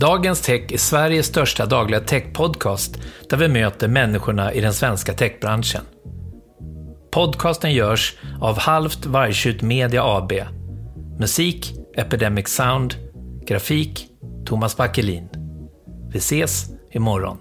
Dagens Tech är Sveriges största dagliga techpodcast där vi möter människorna i den svenska techbranschen. Podcasten görs av Halvt Vargtjut Media AB. Musik Epidemic Sound. Grafik Thomas Backelin. Vi ses imorgon.